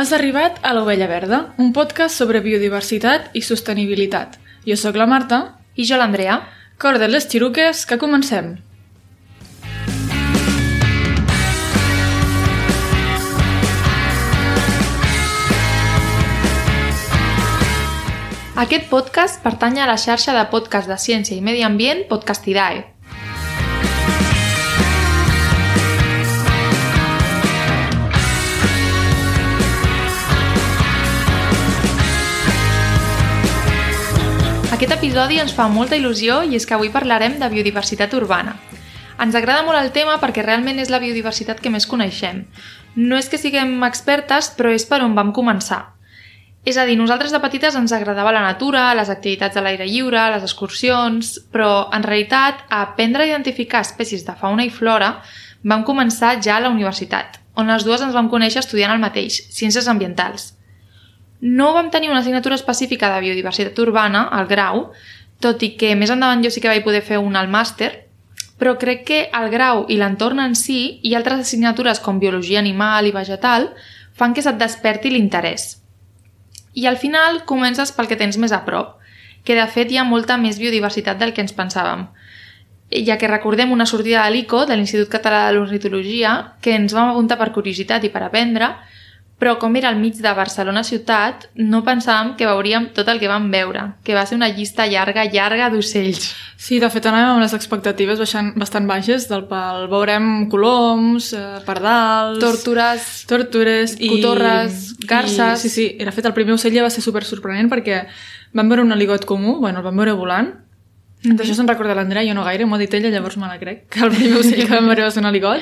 Has arribat a l'Ovella Verda, un podcast sobre biodiversitat i sostenibilitat. Jo sóc la Marta. I jo l'Andrea. Cordes les xiruques, que comencem. Aquest podcast pertany a la xarxa de podcast de ciència i medi ambient Podcastidae. Aquest episodi ens fa molta il·lusió i és que avui parlarem de biodiversitat urbana. Ens agrada molt el tema perquè realment és la biodiversitat que més coneixem. No és que siguem expertes, però és per on vam començar. És a dir, nosaltres de petites ens agradava la natura, les activitats a l'aire lliure, les excursions, però en realitat a aprendre a identificar espècies de fauna i flora vam començar ja a la universitat, on les dues ens vam conèixer estudiant el mateix, Ciències Ambientals. No vam tenir una assignatura específica de biodiversitat urbana, al grau, tot i que més endavant jo sí que vaig poder fer un al màster, però crec que el grau i l'entorn en si i altres assignatures com biologia animal i vegetal fan que se't desperti l'interès. I al final comences pel que tens més a prop, que de fet hi ha molta més biodiversitat del que ens pensàvem. Ja que recordem una sortida de l'ICO, de l'Institut Català de l'Ornitologia, que ens vam apuntar per curiositat i per aprendre, però com era al mig de Barcelona ciutat, no pensàvem que veuríem tot el que vam veure, que va ser una llista llarga, llarga d'ocells. Sí, de fet anàvem amb les expectatives baixant, bastant baixes, del pal veurem coloms, eh, pardals... Tortures, tortures i... Cotorres, garces... I, sí, sí, de fet el primer ocell ja va ser super sorprenent perquè vam veure un aligot comú, bueno, el vam veure volant, Mm -hmm. D'això se'n recorda l'Andrea, jo no gaire, m'ho ha dit ella, llavors me la crec, que el primer ocell que vam veure va ser un aligot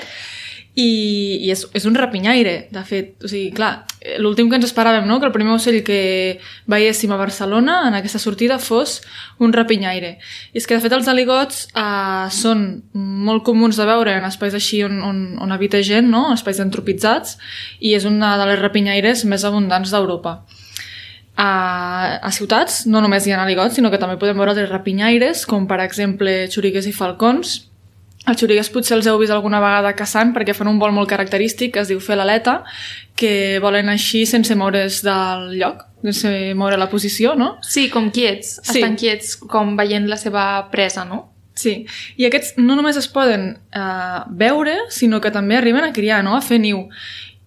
i, i és, és un rapinyaire, de fet. O sigui, clar, l'últim que ens esperàvem, no?, que el primer ocell que veiéssim a Barcelona en aquesta sortida fos un rapinyaire. I és que, de fet, els aligots eh, són molt comuns de veure en espais així on, on, on habita gent, no?, espais antropitzats, i és una de les rapinyaires més abundants d'Europa. A, a ciutats no només hi ha aligots, sinó que també podem veure els rapinyaires, com per exemple xurigues i falcons, els xurigues potser els heu vist alguna vegada caçant perquè fan un vol molt característic que es diu fer l'aleta, que volen així sense moure's del lloc, sense moure la posició, no? Sí, com quiets. Sí. Estan quiets com veient la seva presa, no? Sí, i aquests no només es poden eh, veure, sinó que també arriben a criar, no? a fer niu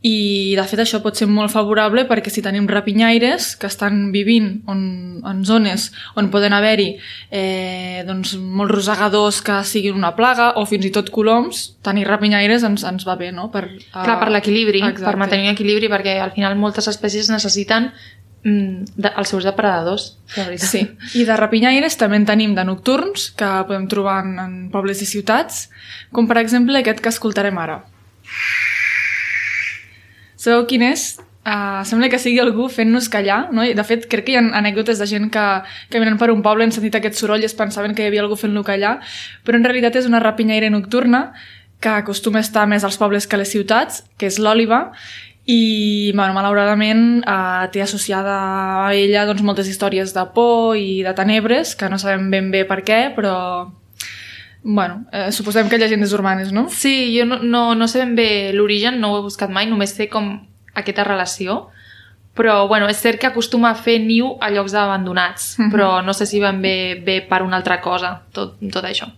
i de fet això pot ser molt favorable perquè si tenim rapinyaires que estan vivint on, en zones on poden haver-hi eh, doncs, molts rosegadors que siguin una plaga o fins i tot coloms, tenir rapinyaires ens, ens va bé, no? Per, uh... Clar, per l'equilibri, per mantenir l'equilibri perquè al final moltes espècies necessiten mm, de, els seus depredadors. Sí, i de rapinyaires també en tenim de nocturns que podem trobar en, en pobles i ciutats, com per exemple aquest que escoltarem ara. Sabeu quin és? Uh, sembla que sigui algú fent-nos callar, no? de fet crec que hi ha anècdotes de gent que, venen per un poble han sentit aquest soroll i es pensaven que hi havia algú fent-lo callar, però en realitat és una rapinyaire nocturna que acostuma a estar més als pobles que a les ciutats, que és l'òliva, i bueno, malauradament eh, té associada a ella doncs, moltes històries de por i de tenebres, que no sabem ben bé per què, però Bueno, eh, suposem que llegendes urbanes, no? Sí, jo no, no, no sé ben bé l'origen, no ho he buscat mai, només sé com aquesta relació, però bueno, és cert que acostuma a fer niu a llocs abandonats, mm -hmm. però no sé si ben bé, bé per una altra cosa, tot, tot això.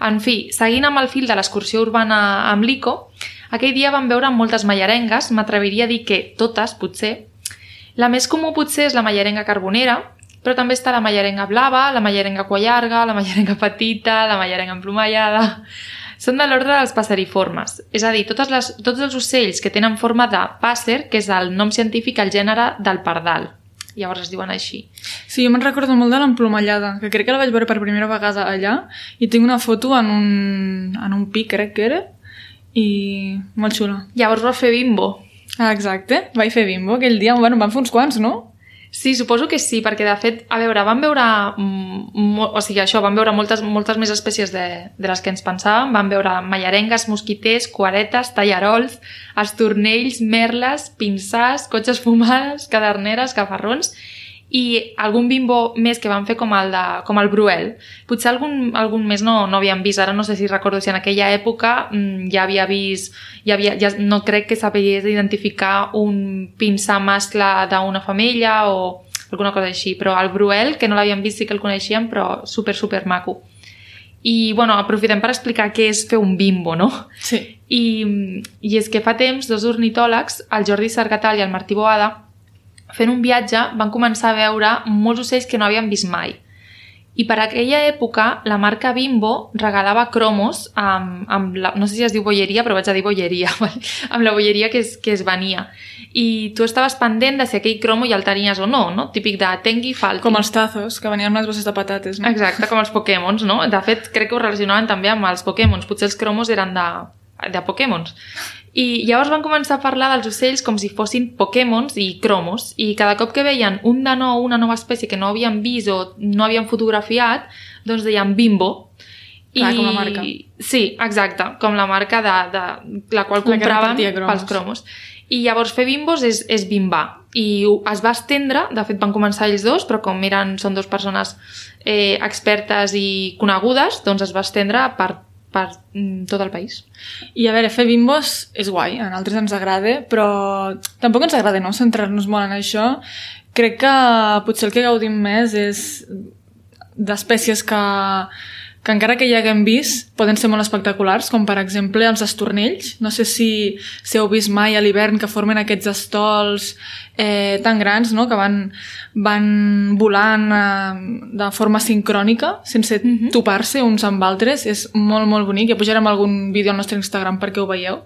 En fi, seguint amb el fil de l'excursió urbana amb l'ICO, aquell dia vam veure moltes mallarengues, m'atreviria a dir que totes, potser. La més comú potser és la mallarenga carbonera, però també està la mallarenga blava, la mallarenga llarga, la mallarenga petita, la mallarenga emplomallada... Són de l'ordre dels passeriformes, és a dir, totes les, tots els ocells que tenen forma de pàsser, que és el nom científic al gènere del pardal. Llavors es diuen així. Sí, jo me'n recordo molt de l'emplomallada, que crec que la vaig veure per primera vegada allà, i tinc una foto en un, en un pic, crec que era, i molt xula. Llavors va fer bimbo. Ah, exacte, vaig fer bimbo aquell dia. Bueno, van fer uns quants, no? Sí, suposo que sí, perquè de fet, a veure, vam veure, o sigui, això, vam veure moltes, moltes més espècies de, de les que ens pensàvem, vam veure mallarengues, mosquiters, cuaretes, tallarols, estornells, merles, pinçars, cotxes fumades, caderneres, cafarrons, i algun bimbo més que van fer com el, de, com el Bruel. Potser algun, algun més no, no havíem vist, ara no sé si recordo si en aquella època mm, ja havia vist, ja havia, ja no crec que sabés identificar un pinsà mascle d'una femella o alguna cosa així, però el Bruel, que no l'havíem vist, sí que el coneixíem, però super, super maco. I, bueno, aprofitem per explicar què és fer un bimbo, no? Sí. I, I és que fa temps, dos ornitòlegs, el Jordi Sargatal i el Martí Boada, fent un viatge, van començar a veure molts ocells que no havien vist mai. I per aquella època, la marca Bimbo regalava cromos amb, amb la, no sé si es diu bolleria, però vaig a dir bolleria, amb la bolleria que es, que es venia. I tu estaves pendent de si aquell cromo ja el tenies o no, no? Típic de tengui falti. Com els tazos, que venien amb les bosses de patates, no? Exacte, com els Pokémons, no? De fet, crec que ho relacionaven també amb els Pokémons. Potser els cromos eren de, de Pokémons. I llavors van començar a parlar dels ocells com si fossin Pokémons i cromos, i cada cop que veien un de nou, una nova espècie que no havien vist o no havien fotografiat, doncs deien Bimbo. Clar, com la marca. Sí, exacte, com la marca de, de la qual La compraven cromos. pels cromos. I llavors fer bimbos és, és bimbar. I es va estendre, de fet van començar ells dos, però com eren, són dues persones eh, expertes i conegudes, doncs es va estendre per, per mm, tot el país. I a veure, fer bimbos és guai, a nosaltres ens agrada, però tampoc ens agrada no centrar-nos molt en això. Crec que potser el que gaudim més és d'espècies que, que encara que ja haguem vist poden ser molt espectaculars, com per exemple els estornells. No sé si, si heu vist mai a l'hivern que formen aquests estols eh, tan grans no? que van, van volant eh, de forma sincrònica, sense mm -hmm. topar-se uns amb altres. És molt, molt bonic. Ja pujarem algun vídeo al nostre Instagram perquè ho veieu.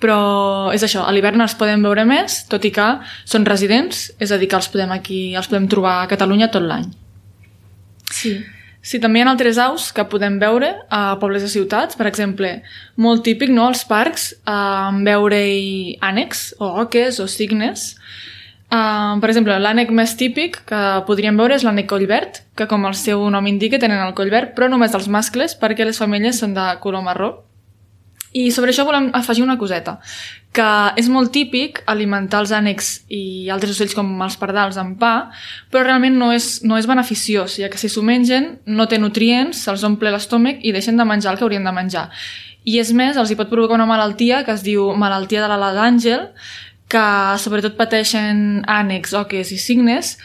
Però és això, a l'hivern els podem veure més, tot i que són residents, és a dir, que els podem aquí, els podem trobar a Catalunya tot l'any. Sí. Sí, també hi ha altres aus que podem veure a pobles de ciutats, per exemple, molt típic, no?, als parcs, eh, veure-hi ànecs, o oques, o cignes. Uh, per exemple, l'ànec més típic que podríem veure és l'ànec collverd, que com el seu nom indica tenen el coll verd, però només els mascles perquè les femelles són de color marró. I sobre això volem afegir una coseta, que és molt típic alimentar els ànecs i altres ocells com els pardals amb pa, però realment no és, no és beneficiós, ja que si s'ho mengen no té nutrients, se'ls omple l'estómac i deixen de menjar el que haurien de menjar. I és més, els hi pot provocar una malaltia que es diu malaltia de l'ala d'àngel, que sobretot pateixen ànecs, oques i cignes,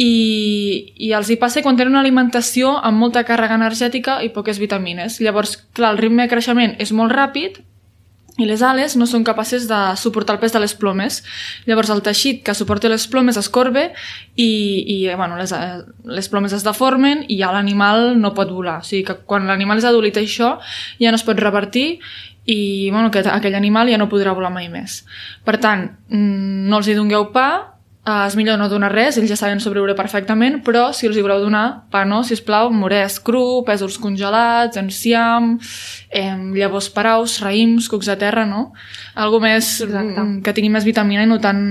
i, i els hi passa quan tenen una alimentació amb molta càrrega energètica i poques vitamines. Llavors, clar, el ritme de creixement és molt ràpid i les ales no són capaces de suportar el pes de les plomes. Llavors el teixit que suporta les plomes es corbe i, i bueno, les, eh, les plomes es deformen i ja l'animal no pot volar. O sigui que quan l'animal és adult i això ja no es pot revertir i bueno, que aquell animal ja no podrà volar mai més. Per tant, mm, no els hi dongueu pa, eh, és millor no donar res, ells ja saben sobreviure perfectament, però si els hi voleu donar pa no, si us plau, morès cru, pèsols congelats, enciam, eh, llavors paraus, raïms, cucs de terra, no? Algo més Exacte. mm, que tingui més vitamina i no tant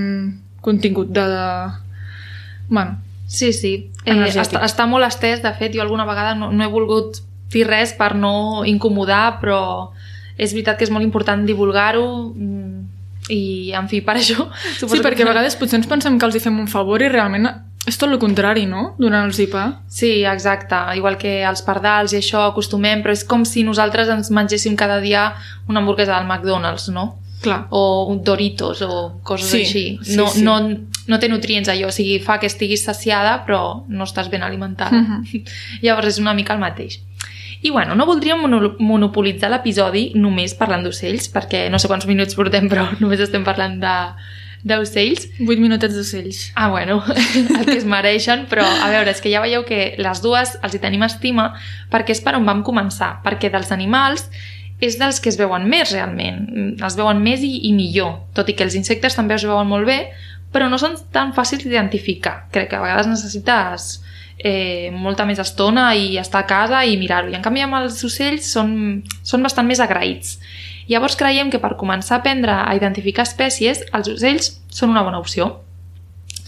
contingut de... de... Bueno, Sí, sí. Eh, està, està molt estès, de fet, jo alguna vegada no, no he volgut dir res per no incomodar, però és veritat que és molt important divulgar-ho mm, i, en fi, per això... sí, perquè a vegades potser ens pensem que els hi fem un favor i realment és tot el contrari, no? Donant-los pa. Sí, exacte. Igual que els pardals i això acostumem, però és com si nosaltres ens mengéssim cada dia una hamburguesa del McDonald's, no? Clar. o un Doritos o coses Sí, així. sí, no, sí. No, no té nutrients allò, o sigui, fa que estiguis saciada però no estàs ben alimentada. Mhm. Llavors és una mica el mateix. I bueno, no voldríem mono- monopolitzar l'episodi només parlant d'ocells, perquè no sé quants minuts portem, però només estem parlant de d'ocells. 8 minutets d'ocells. Ah, bueno, el que es mereixen, però a veure, és que ja veieu que les dues els hi tenim estima perquè és per on vam començar, perquè dels animals és dels que es veuen més realment, es veuen més i, i millor, tot i que els insectes també es veuen molt bé, però no són tan fàcils d'identificar. Crec que a vegades necessites eh, molta més estona i estar a casa i mirar-ho. I en canvi amb els ocells són, són bastant més agraïts. Llavors creiem que per començar a aprendre a identificar espècies, els ocells són una bona opció.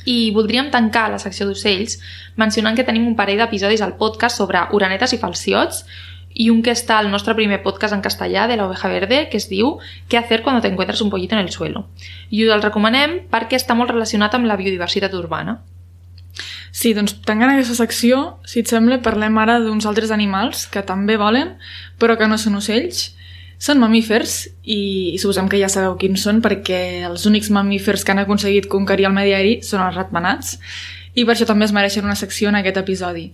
I voldríem tancar la secció d'ocells mencionant que tenim un parell d'episodis al podcast sobre uranetes i falciots i un que està al nostre primer podcast en castellà de la oveja verde que es diu ¿Qué hacer cuando te encuentras un pollito en el suelo? I us el recomanem perquè està molt relacionat amb la biodiversitat urbana. Sí, doncs tancant aquesta secció, si et sembla, parlem ara d'uns altres animals que també volen, però que no són ocells. Són mamífers i, i suposem que ja sabeu quins són perquè els únics mamífers que han aconseguit conquerir el medi aeri són els ratpenats i per això també es mereixen una secció en aquest episodi.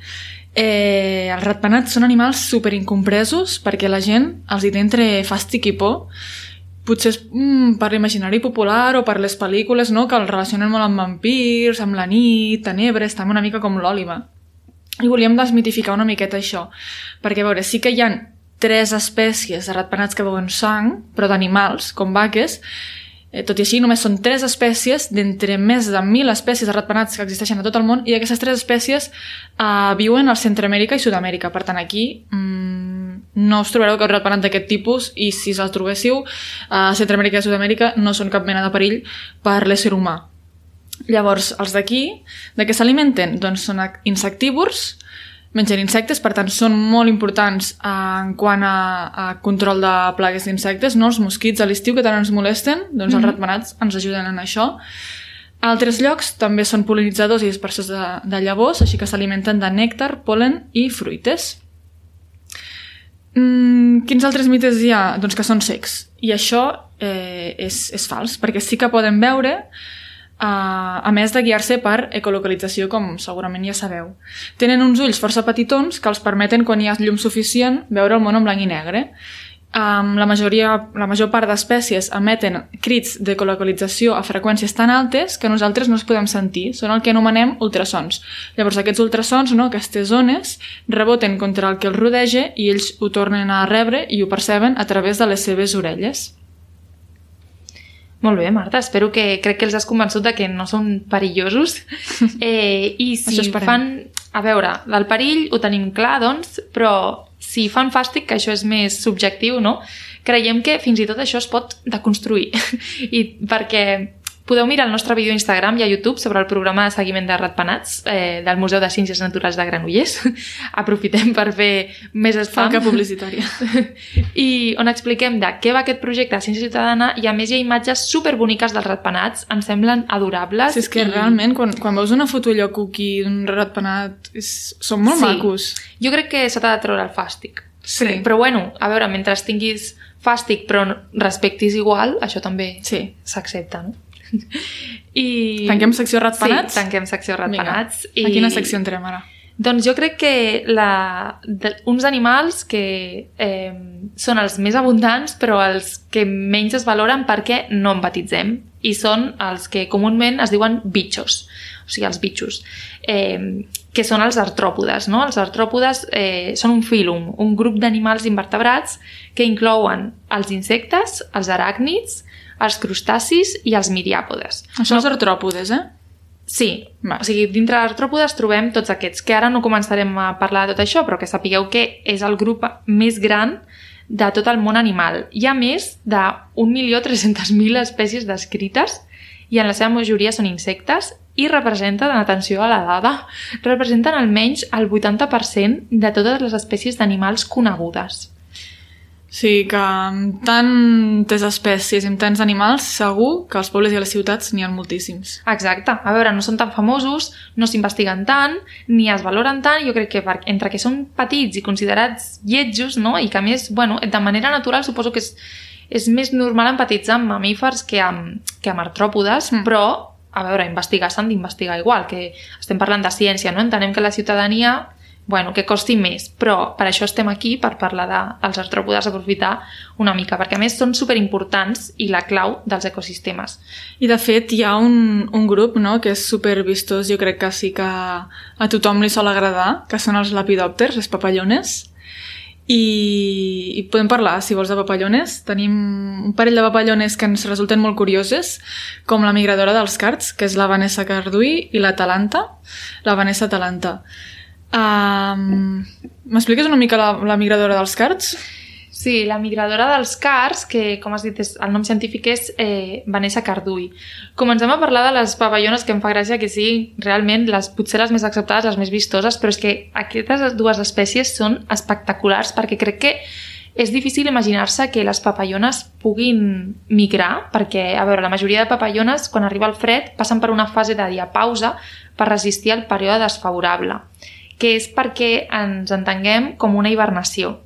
Eh, els ratpenats són animals super incompresos perquè la gent els hi té entre fàstic i por potser és mm, per l'imaginari popular o per les pel·lícules, no?, que el relacionen molt amb vampirs, amb la nit, tenebres, també una mica com l'òliva. I volíem desmitificar una miqueta això, perquè, a veure, sí que hi han tres espècies de ratpenats que veuen sang, però d'animals, com vaques, tot i així, només són tres espècies d'entre més de mil espècies de ratpenats que existeixen a tot el món i aquestes tres espècies eh, viuen al Centroamèrica i Sud-amèrica. Per tant, aquí mmm, no us trobareu cap ratpenat d'aquest tipus i si se'ls trobéssiu a Centroamèrica i Sud-amèrica no són cap mena de perill per l'ésser humà. Llavors, els d'aquí, de què s'alimenten? Doncs són insectívors, mengen insectes, per tant són molt importants eh, en quant a, a control de plagues d'insectes, no? els mosquits a l'estiu que tant ens molesten, doncs mm -hmm. els mhm. ratpenats ens ajuden en això. A altres llocs també són polinitzadors i dispersors de, de llavors, així que s'alimenten de nèctar, polen i fruites. Mm, quins altres mites hi ha? Doncs que són secs. I això eh, és, és fals, perquè sí que poden veure A més de guiar-se per ecolocalització, com segurament ja sabeu. Tenen uns ulls força petitons que els permeten, quan hi ha llum suficient, veure el món en blanc i negre. Um, la, majoria, la major part d'espècies emeten crits d'ecolocalització a freqüències tan altes que nosaltres no es podem sentir. Són el que anomenem ultrasons. Llavors aquests ultrasons, no, aquestes ones, reboten contra el que els rodeja i ells ho tornen a rebre i ho perceben a través de les seves orelles. Molt bé, Marta, espero que crec que els has convençut de que no són perillosos. Eh, I si fan... A veure, del perill ho tenim clar, doncs, però si fan fàstic, que això és més subjectiu, no? Creiem que fins i tot això es pot deconstruir. I perquè Podeu mirar el nostre vídeo a Instagram i a YouTube sobre el programa de seguiment de ratpenats eh, del Museu de Ciències Naturals de Granollers. Aprofitem per fer més spam. Falca publicitària. I on expliquem de què va aquest projecte de Ciència Ciutadana i a més hi ha imatges superboniques dels ratpenats, ens semblen adorables. Sí, és que i... realment, quan, quan veus una foto allò cookie d'un ratpenat, és... són molt sí. macos. Jo crec que se t'ha de treure el fàstic. Sí. Però bueno, a veure, mentre tinguis fàstic però respectis igual, això també s'accepta, sí. no? I... Tanquem secció ratpenats? Sí, tanquem secció ratpenats. I... A quina secció entrem ara? Doncs jo crec que la, de, uns animals que eh, són els més abundants però els que menys es valoren perquè no empatitzem i són els que comúment es diuen bitxos, o sigui, els bitxos, eh, que són els artròpodes. No? Els artròpodes eh, són un fílum, un grup d'animals invertebrats que inclouen els insectes, els aràcnids, els crustacis i els miriàpodes. Això no... els artròpodes, eh? Sí, Va. o sigui, dintre l'artròpodes trobem tots aquests, que ara no començarem a parlar de tot això, però que sapigueu que és el grup més gran de tot el món animal. Hi ha més de 1.300.000 espècies descrites i en la seva majoria són insectes i representen, atenció a la dada, representen almenys el 80% de totes les espècies d'animals conegudes. Sí, que amb tantes espècies i amb tants animals, segur que als pobles i a les ciutats n'hi ha moltíssims. Exacte. A veure, no són tan famosos, no s'investiguen tant, ni es valoren tant, jo crec que per, entre que són petits i considerats lletjos, no? i que a més, bueno, de manera natural suposo que és, és més normal empatitzar amb mamífers que amb, que amb artròpodes, mm. però a veure, investigar s'han d'investigar igual, que estem parlant de ciència, no? Entenem que la ciutadania bueno, que costi més, però per això estem aquí, per parlar dels de, artròpodes, aprofitar una mica, perquè a més són superimportants i la clau dels ecosistemes. I de fet hi ha un, un grup no, que és supervistós, jo crec que sí que a tothom li sol agradar, que són els lapidòpters, les papallones, i, i podem parlar, si vols, de papallones. Tenim un parell de papallones que ens resulten molt curioses, com la migradora dels carts, que és la Vanessa Carduí, i la Talanta, la Vanessa Talanta. Um, M'expliques una mica la, la migradora dels cards? Sí, la migradora dels cars, que com has dit és, el nom científic és eh, Vanessa Cardui. Comencem a parlar de les pavallones que em fa gràcia que siguin realment les, potser les més acceptades, les més vistoses, però és que aquestes dues espècies són espectaculars perquè crec que és difícil imaginar-se que les papallones puguin migrar, perquè, a veure, la majoria de papallones, quan arriba el fred, passen per una fase de diapausa per resistir el període desfavorable, que és perquè ens entenguem com una hibernació.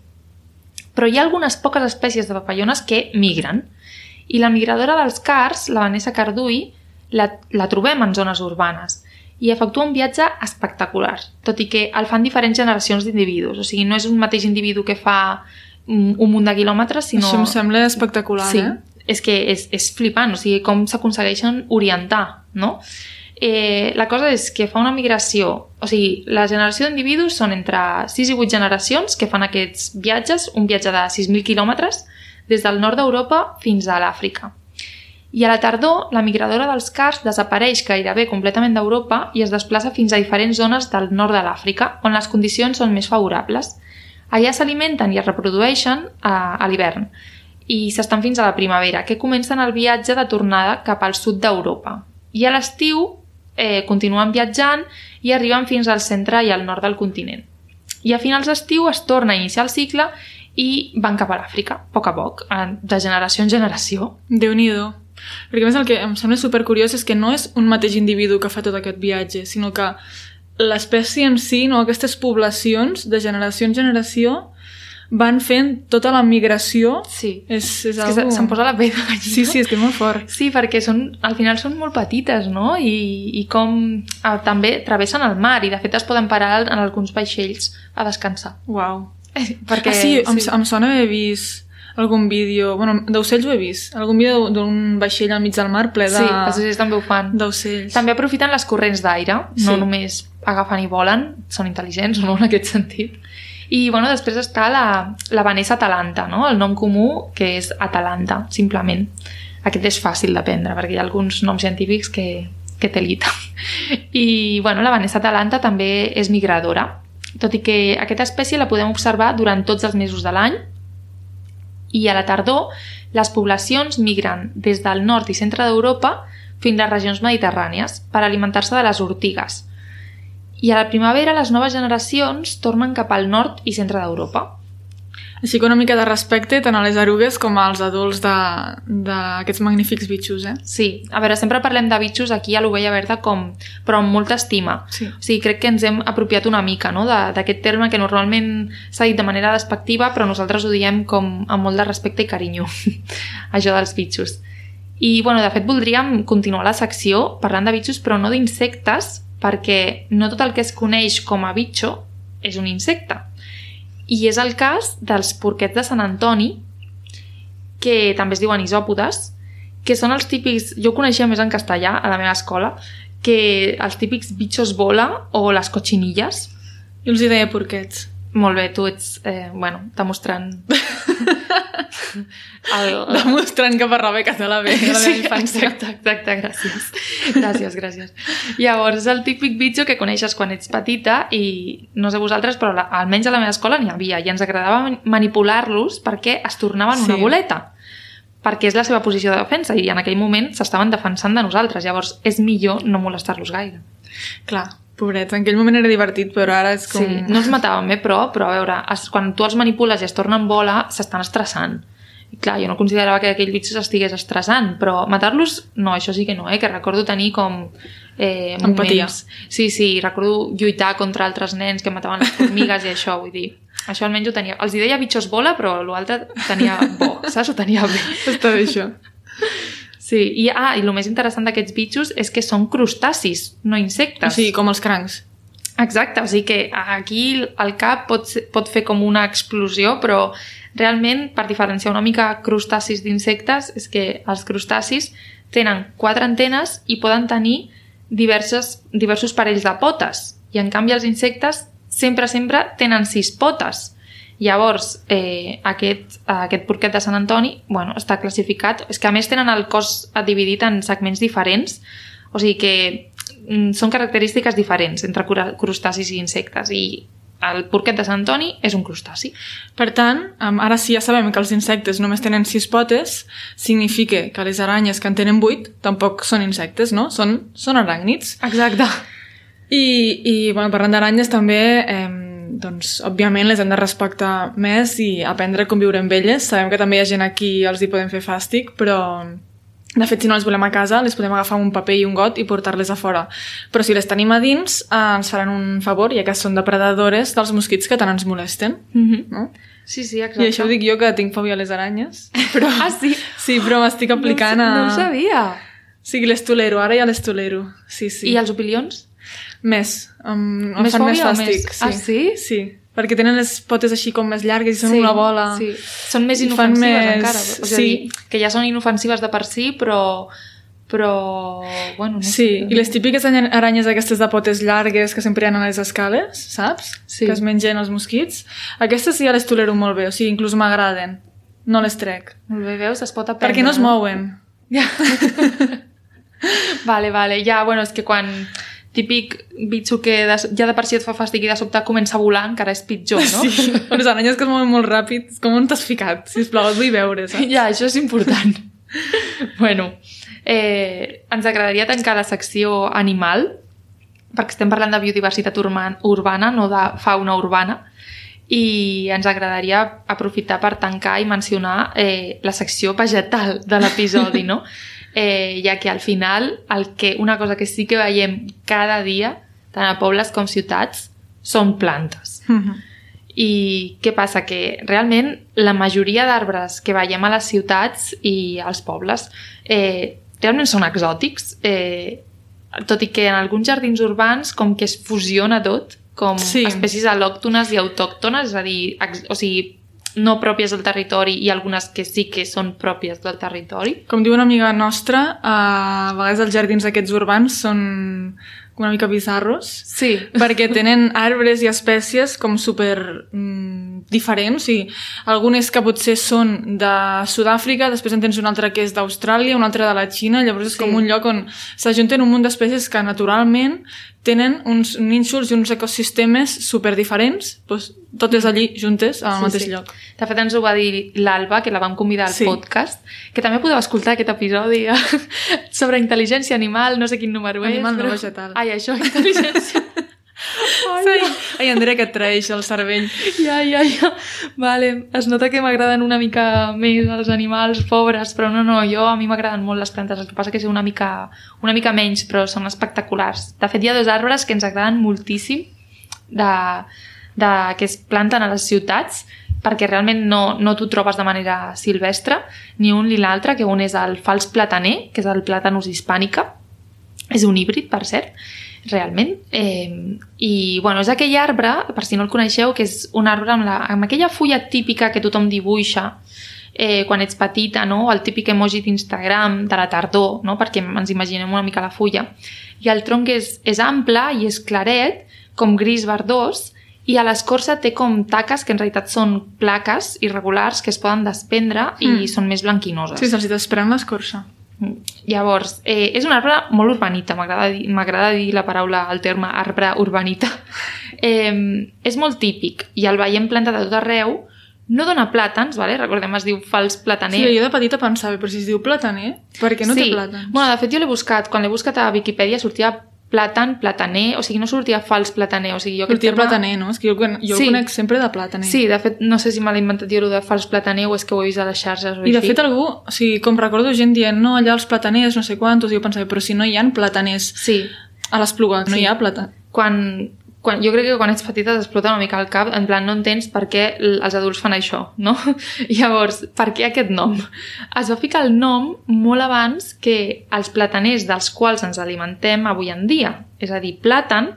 Però hi ha algunes poques espècies de papallones que migren, i la migradora dels cars, la Vanessa Cardui, la, la trobem en zones urbanes i efectua un viatge espectacular, tot i que el fan diferents generacions d'individus. O sigui, no és un mateix individu que fa un, un munt de quilòmetres, sinó... Això em sembla espectacular, sí, eh? és que és, és flipant, o sigui, com s'aconsegueixen orientar, no? Eh, la cosa és que fa una migració, o sigui, la generació d'individus són entre 6 i 8 generacions que fan aquests viatges, un viatge de 6.000 quilòmetres, des del nord d'Europa fins a l'Àfrica. I a la tardor, la migradora dels cars desapareix gairebé completament d'Europa i es desplaça fins a diferents zones del nord de l'Àfrica, on les condicions són més favorables. Allà s'alimenten i es reprodueixen a, a l'hivern i s'estan fins a la primavera, que comencen el viatge de tornada cap al sud d'Europa. I a l'estiu eh, continuen viatjant i arriben fins al centre i al nord del continent. I a finals d'estiu es torna a iniciar el cicle i van cap a l'Àfrica, a poc a poc, de generació en generació. déu nhi Perquè més el que em sembla supercuriós és que no és un mateix individu que fa tot aquest viatge, sinó que l'espècie en si, no, aquestes poblacions, de generació en generació, van fent tota la migració. Sí. És, és, És algo... que se'm posa la pell de gallina. Sí, sí, és que és molt fort. Sí, perquè són, al final són molt petites, no? I, i com ah, també travessen el mar i de fet es poden parar en alguns vaixells a descansar. Uau. Perquè, ah, sí, em, em sona haver vist algun vídeo... Bueno, d'ocells ho he vist. Algun vídeo d'un vaixell al mig del mar ple de... Sí, els ocells també ho fan. D'ocells. També aprofiten les corrents d'aire, Sí. no només agafen i volen, són intel·ligents o no en aquest sentit. I bueno, després està la, la Vanessa Atalanta, no? el nom comú que és Atalanta, simplement. Aquest és fàcil d'aprendre perquè hi ha alguns noms científics que, que té lita. I bueno, la Vanessa Atalanta també és migradora, tot i que aquesta espècie la podem observar durant tots els mesos de l'any i a la tardor les poblacions migren des del nord i centre d'Europa fins a les regions mediterrànies per alimentar-se de les ortigues. I a la primavera les noves generacions tornen cap al nord i centre d'Europa. Així que una mica de respecte tant a les erugues com als adults de- d'aquests magnífics bitxos, eh? Sí, a veure, sempre parlem de bitxos aquí a l'Ovella Verda com, però amb molta estima. Sí. O sigui, crec que ens hem apropiat una mica no? d'aquest terme que normalment s'ha dit de manera despectiva, però nosaltres ho diem com amb molt de respecte i carinyo, això dels bitxos. I, bueno, de fet, voldríem continuar la secció parlant de bitxos, però no d'insectes, perquè no tot el que es coneix com a bitxo és un insecte. I és el cas dels porquets de Sant Antoni, que també es diuen isòpodes, que són els típics, jo ho coneixia més en castellà a la meva escola, que els típics bitxos bola o les cotxinilles. Jo els hi deia porquets. Molt bé, tu ets, eh, bueno, demostrant... el, Demostrant que parlava català bé de la meva infància. exacte, exacte, gràcies. Gràcies, gràcies. Llavors, és el típic bitxo que coneixes quan ets petita i no sé vosaltres, però la, almenys a la meva escola n'hi havia i ens agradava man- manipular-los perquè es tornaven una Sí. boleta perquè és la seva posició de defensa i en aquell moment s'estaven defensant de nosaltres. Llavors, és millor no molestar-los gaire. Clar, pobrets, en aquell moment era divertit, però ara és com... Sí, no ens mataven bé, però, però a veure, es, quan tu els manipules i es tornen bola, s'estan estressant. I clar, jo no considerava que aquell bitxo s'estigués estressant, però matar-los, no, això sí que no, eh? que recordo tenir com eh, Empatia. moments... Sí, sí, recordo lluitar contra altres nens que mataven les formigues i això, vull dir, això almenys ho tenia. Els hi deia bitxos bola, però l'altre tenia bo, saps? Ho tenia bé. Està bé això. Sí, i, ah, i el més interessant d'aquests bitxos és que són crustacis, no O insectes. sigui, com els crancs. Exacte, o sigui que aquí el cap pot, ser- pot fer com una explosió, però realment, per diferenciar una mica crustacis d'insectes, és que els crustacis tenen quatre antenes i poden tenir diverses, diversos parells de potes. I en canvi els insectes sempre, sempre tenen sis potes. Llavors, eh, aquest, aquest porquet de Sant Antoni bueno, està classificat... És que a més tenen el cos dividit en segments diferents, o sigui que mm, són característiques diferents entre crustacis i insectes i el porquet de Sant Antoni és un crustaci. Per tant, ara sí ja sabem que els insectes només tenen sis potes, significa que les aranyes que en tenen vuit tampoc són insectes, no? Són, són aràcnids. Exacte. I, i bueno, parlant d'aranyes també, eh, doncs, òbviament les hem de respectar més i aprendre a conviure amb elles. Sabem que també hi ha gent aquí els hi podem fer fàstic, però de fet, si no les volem a casa, les podem agafar amb un paper i un got i portar-les a fora. Però si les tenim a dins, eh, ens faran un favor, ja que són depredadores dels mosquits que tant ens molesten. Mm -hmm. No? Sí, sí, exacte. I això ho dic jo, que tinc fòbia a les aranyes. Però, Ah, sí? sí, però m'estic aplicant no, a... No ho sabia. Sí, les tolero, ara ja les tolero. Sí, sí. I els opilions? Més. Um, Més fan més fàstic. més- Ah, sí? Sí, perquè tenen les potes així com més llargues i són una bola. Sí. Són més inofensives més- encara. O sigui, sí. que ja són inofensives de per si, però... Però... Bueno, no Sí, sé. i les típiques aranyes aquestes de potes llargues que sempre hi ha a les escales, saps? Sí. Que es mengen els mosquits. Aquestes sí ja les tolero molt bé, o sigui, inclús m'agraden. No les trec. Molt bé, veus? Es pot aprendre. Perquè no es mouen. Ja. vale, vale. Ja, bueno, és que quan típic bitxo que de, ja de per si et fa fàstic i de sobte comença a volar, encara és pitjor, no? Sí, les aranyes que es mouen molt ràpid, és com on t'has ficat, sisplau, et vull veure, saps? Ja, això és important. bueno, eh, ens agradaria tancar la secció animal, perquè estem parlant de biodiversitat urban, urbana, no de fauna urbana, i ens agradaria aprofitar per tancar i mencionar eh, la secció vegetal de l'episodi, no? Eh, ja que al final el que, una cosa que sí que veiem cada dia, tant a pobles com ciutats, són plantes. Mhm. I què passa? Que realment la majoria d'arbres que veiem a les ciutats i als pobles eh, realment són exòtics, eh, tot i que en alguns jardins urbans com que es fusiona tot, com Sí. espècies al·lòctones i autòctones, és a dir, o sigui, no pròpies del territori i algunes que sí que són pròpies del territori. Com diu una amiga nostra, a vegades els jardins aquests urbans són una mica bizarros, Sí. perquè tenen arbres i espècies com super mm, diferents, o sigui, algunes que potser són de Sud-àfrica, després en tens un altre que és d'Austràlia, un altre de la Xina, llavors és Sí. com un lloc on s'ajunten un munt d'espècies que naturalment tenen uns nínxols i uns ecosistemes super diferents, doncs, totes allí juntes al Sí, mateix sí. lloc. De fet, ens ho va dir l'Alba, que la vam convidar al Sí. podcast, que també podeu escoltar aquest episodi sobre intel·ligència animal, no sé quin número Animal és. no vegetal. Ai, això, intel·ligència. Ai, Ai, ai, Andrea, que et traeix el cervell. ja, ja, ja. Vale, es nota que m'agraden una mica més els animals pobres, però no, no, jo a mi m'agraden molt les plantes, el que passa que sé una mica, una mica menys, però són espectaculars. De fet, hi ha dos arbres que ens agraden moltíssim de, de, que es planten a les ciutats, perquè realment no, no t'ho trobes de manera silvestre, ni un ni l'altre, que un és el fals plataner, que és el plàtanus hispànica, és un híbrid, per cert, realment. Eh, I, bueno, és aquell arbre, per si no el coneixeu, que és un arbre amb, la, amb aquella fulla típica que tothom dibuixa eh, quan ets petita, no? el típic emoji d'Instagram de la tardor, no? perquè ens imaginem una mica la fulla. I el tronc és, és ample i és claret, com gris verdós, i a l'escorça té com taques que en realitat són plaques irregulars que es poden desprendre i Mm. són més blanquinoses. Sí, se'ls desprèn l'escorça. Llavors, eh, és un arbre molt urbanita, m'agrada dir, dir la paraula, el terme arbre urbanita. Eh, és molt típic i el veiem plantat a tot arreu, no dona plàtans, vale? recordem, es diu fals plataner. Sí, jo de petita pensava, però si es diu plataner, per què no sí. té plàtans? Bueno, de fet, jo l'he buscat. Quan l'he buscat a Viquipèdia sortia plàtan, plataner, o sigui, no sortia fals plataner. O sigui, jo Sortia terme- plataner, no? És que jo, jo Sí. el conec sempre de plataner. Sí, de fet, no sé si me l'he inventat jo, de fals plataner, o és que ho he vist a les xarxes o I de així. fet algú, o sigui, com recordo gent dient, no, allà els plataners, no sé quantos, i jo pensava, però si no hi ha plataners Sí, a l'Espluga, no Sí. hi ha plata. quan, quan, jo crec que quan ets petita t'explota una mica el cap, en plan no entens per què els adults fan això, no? Llavors, per què aquest nom? Es va ficar el nom molt abans que els plataners dels quals ens alimentem avui en dia. És a dir, plàtan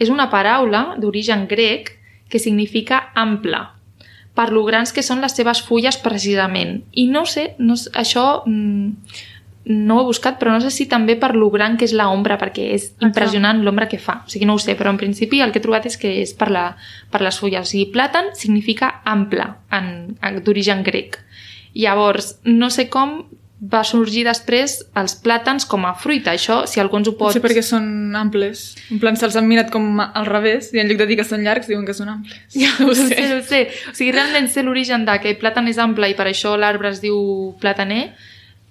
és una paraula d'origen grec que significa ample, per lo grans que són les seves fulles precisament. I no sé, no, això mm, no ho he buscat, però no sé si també per lo gran que és la ombra, perquè és Ah, impressionant l'ombra que fa. O sigui, no ho sé, però en principi el que he trobat és que és per, la, per les fulles. O sigui, plàtan significa ample, en, en, d'origen grec. Llavors, no sé com va sorgir després els plàtans com a fruita. Això, si algú ens ho pot... Potser perquè són amples. En plan, se'ls han mirat com al revés, i en lloc de dir que són llargs, diuen que són amples. Ja, ho sé, ho sé. O sigui, realment sé l'origen de que el plàtan és ample i per això l'arbre es diu plataner.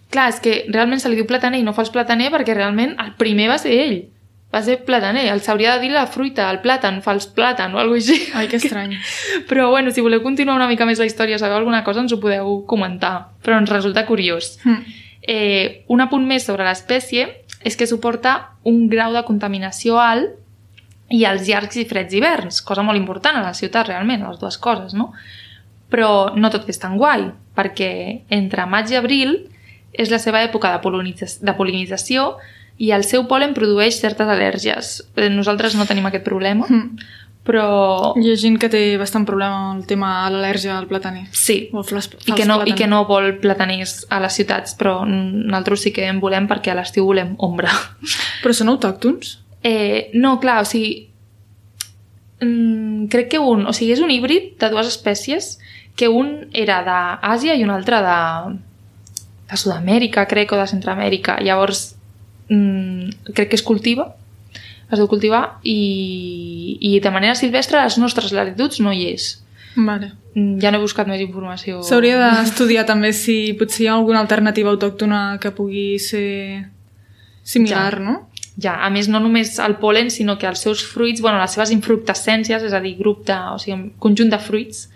Clar, és que realment se li diu plataner i no els plataner perquè realment el primer va ser ell. va ser plataner. El s'hauria de dir la fruita, el plàtan, fa els plàtan o alguna cosa així. Ai, que estrany. Però bueno, si voleu continuar una mica més la història, sabeu alguna cosa, ens ho podeu comentar. Però ens resulta curiós. Mm. Eh, un apunt més sobre l'espècie és que suporta un grau de contaminació alt i els llargs i freds hiverns, cosa molt important a la ciutat realment, les dues coses, no? Però no tot és tan guai, perquè entre maig i abril és la seva època de, polinitza de polinització i el seu polen produeix certes al·lèrgies. Eh, Nosaltres no tenim aquest problema, Mm. però Hi ha gent que té bastant problema amb el tema de l'al·lèrgia al plataner. sí, O flas, i que, no, i que no vol plataners a les ciutats, però nosaltres sí que en volem perquè a l'estiu volem ombra. Però són autòctons? Eh, no, clar, o sigui, mm, crec que un, o sigui, és un híbrid de dues espècies, que un era d'Àsia i un altre de, de Sud-amèrica, crec, o de Centroamèrica. Llavors, mm, crec que es cultiva, es deu cultivar, i, i de manera silvestre a les nostres latituds no hi és. Vale. Mm, Ja no he buscat més informació. S'hauria d'estudiar també si potser hi ha alguna alternativa autòctona que pugui ser similar, Ja. no? Ja, a més, no només el polen, sinó que els seus fruits, bueno, les seves infructescències, és a dir, grup de, o sigui, un conjunt de fruits,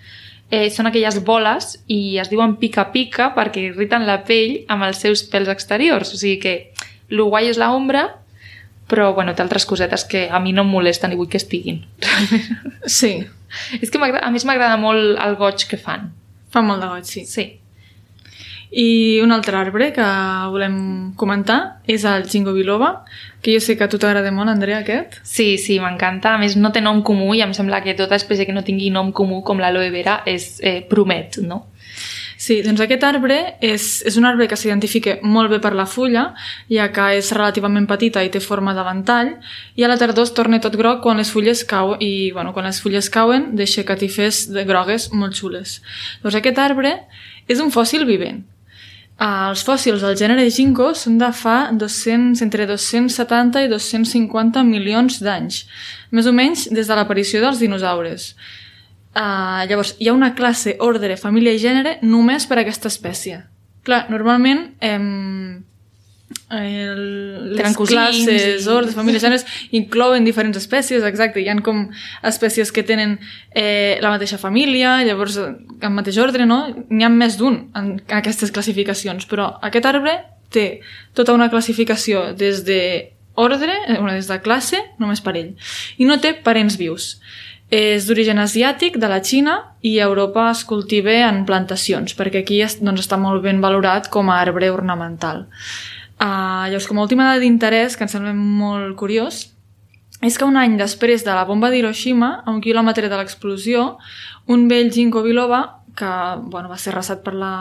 eh, són aquelles boles i es diuen pica-pica perquè irriten la pell amb els seus pèls exteriors. O sigui que el guai és la ombra, però bueno, té altres cosetes que a mi no em molesten i vull que estiguin. Sí, és que a més m'agrada molt el goig que fan. fa molt de goig, sí. Sí. I un altre arbre que volem comentar és el Jingo biloba, que jo sé que a tu t'agrada molt, Andrea, aquest. Sí, sí, m'encanta. A més, no té nom comú i em sembla que tota espècie que no tingui nom comú com l'aloe vera és, eh, promet, no? Sí, doncs aquest arbre és, és un arbre que s'identifica molt bé per la fulla, ja que és relativament petita i té forma de ventall, i a la tardor es torna tot groc quan les fulles cauen, i bueno, quan les fulles cauen deixa catifes de grogues molt xules. Doncs aquest arbre és un fòssil vivent. Els fòssils del gènere Ginkgo són de fa 200, entre 270 i 250 milions d'anys, més o menys des de l'aparició dels dinosaures. Uh, llavors, hi ha una classe, ordre, família i gènere només per a aquesta espècie. Clar, normalment em, el, les classes, i- ordres, famílies, gèneres inclouen diferents espècies, exacte. Hi ha com espècies que tenen eh, la mateixa família, llavors el mateix ordre, no? N'hi ha més d'un en aquestes classificacions, però aquest arbre té tota una classificació des de ordre, eh, una des de classe, només per ell. I no té parents vius. És d'origen asiàtic, de la Xina, i a Europa es cultiva en plantacions, perquè aquí doncs, està molt ben valorat com a arbre ornamental. Uh, llavors, com a última dada d'interès, que em sembla molt curiós, és que un any després de la bomba d'Hiroshima, a un quilòmetre de l'explosió, un vell ginkgo biloba, que bueno, va ser arrasat per la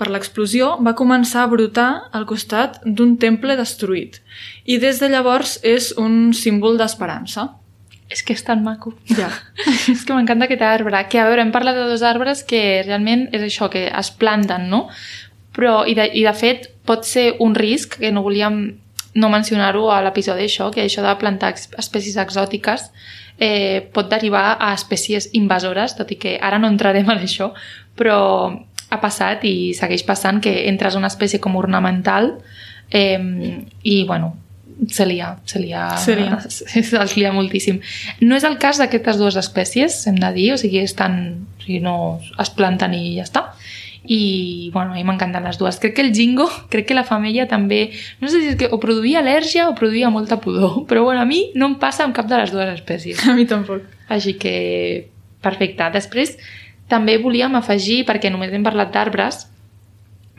per l'explosió, va començar a brotar al costat d'un temple destruït. I des de llavors és un símbol d'esperança. És que és tan maco. Ja. és que m'encanta aquest arbre. Que, a veure, hem parlat de dos arbres que realment és això, que es planten, no? Però, i de, i de fet, pot ser un risc, que no volíem no mencionar-ho a l'episodi això, que això de plantar espècies exòtiques eh, pot derivar a espècies invasores, tot i que ara no entrarem en això, però ha passat i segueix passant que entres una espècie com ornamental eh, i, bueno, se lia, se lia, Se lia. es lia moltíssim. No és el cas d'aquestes dues espècies, hem de dir, o sigui, estan, o sigui, no es planten i ja està. I, bueno, a mi m'encanten les dues. Crec que el Jingo, crec que la femella també, no sé si és que o produïa al·lèrgia o produïa molta pudor, però bueno, a mi no em passa amb cap de les dues espècies. A mi tampoc. Així que, perfecte. Després, també volíem afegir, perquè només hem parlat d'arbres,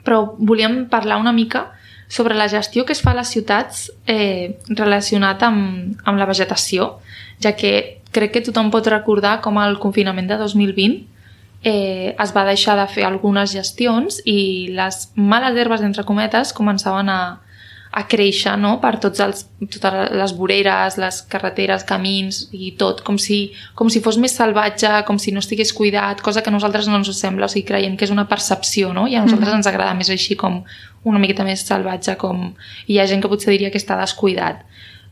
però volíem parlar una mica sobre la gestió que es fa a les ciutats eh, relacionat amb, amb la vegetació, ja que crec que tothom pot recordar com al confinament de 2020 eh, es va deixar de fer algunes gestions i les males herbes, entre cometes, començaven a, a créixer no? per tots els, totes les voreres, les carreteres, camins i tot, com si, com si fos més salvatge, com si no estigués cuidat, cosa que a nosaltres no ens sembla, o sigui, creiem que és una percepció, no? I a nosaltres ens agrada més així com una miqueta més salvatge, com... hi ha gent que potser diria que està descuidat.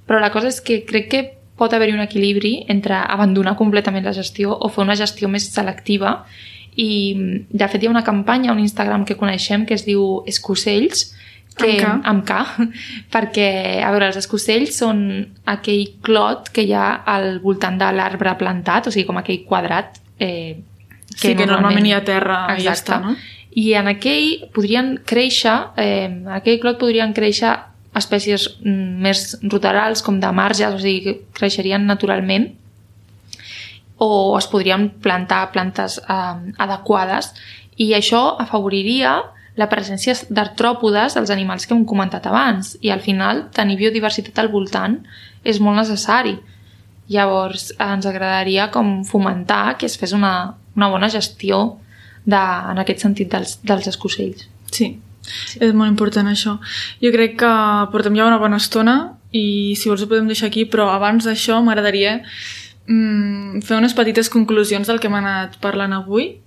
Però la cosa és que crec que pot haver-hi un equilibri entre abandonar completament la gestió o fer una gestió més selectiva i de fet hi ha una campanya, un Instagram que coneixem que es diu Escocells que, Amb K. amb K, perquè, a veure, els escocells són aquell clot que hi ha al voltant de l'arbre plantat, o sigui, com aquell quadrat eh, Sí, que normalment hi ha terra i ja està, no? I en aquell podrien créixer, eh, en aquell clot podrien créixer espècies mm, més ruderals, com de marges, o sigui, que creixerien naturalment, o es podrien plantar plantes eh, adequades, i això afavoriria la presència d'artròpodes dels animals que hem comentat abans, i al final tenir biodiversitat al voltant és molt necessari. Llavors, ens agradaria com fomentar que es fes una, una bona gestió de, en aquest sentit dels, dels escocells. Sí. Sí, és molt important això. Jo crec que portem ja una bona estona i si vols ho podem deixar aquí, però abans d'això m'agradaria mm, fer unes petites conclusions del que hem anat parlant avui.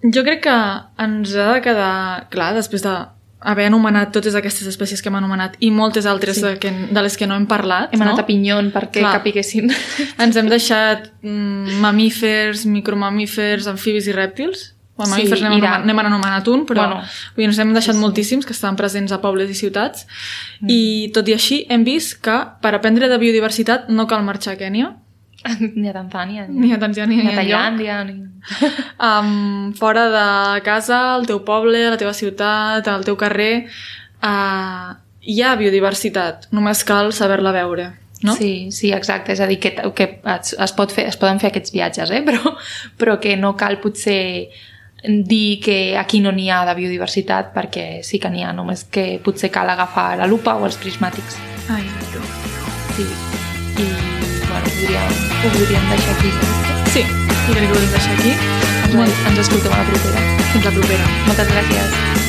Jo crec que ens ha de quedar clar, després de haver anomenat totes aquestes espècies que hem anomenat i moltes altres Sí. de, que, de les que no hem parlat, Hem no? anat a pinyon perquè Clar. capiguessin. Ens hem deixat mm, mamífers, micromamífers, amfibis i rèptils. Bueno, Sí, mamífers n'hem anomenat, anomenat un, però Bueno. vull dir, ens hem deixat Sí, sí. moltíssims que estan presents a pobles i ciutats. Mm. I tot i així hem vist que per aprendre de biodiversitat no cal marxar a Kènia, ni a Tanzània, ni a Tanzània, ni a. Tailàndia, ni... Um, fora de casa, al teu poble, a la teva ciutat, al teu carrer, uh, hi ha biodiversitat, només cal saber-la veure. No? Sí, sí, exacte. És a dir, que, que es, es, pot fer, es poden fer aquests viatges, eh? però, però que no cal potser dir que aquí no n'hi ha de biodiversitat perquè sí que n'hi ha, només que potser cal agafar la lupa o els prismàtics. Ai, tu. Sí. I, bueno, podríem, ho podríem deixar aquí. Sí, jo crec que ho de deixar aquí. Ens, ens escoltem a la propera. Fins la propera. Moltes gràcies.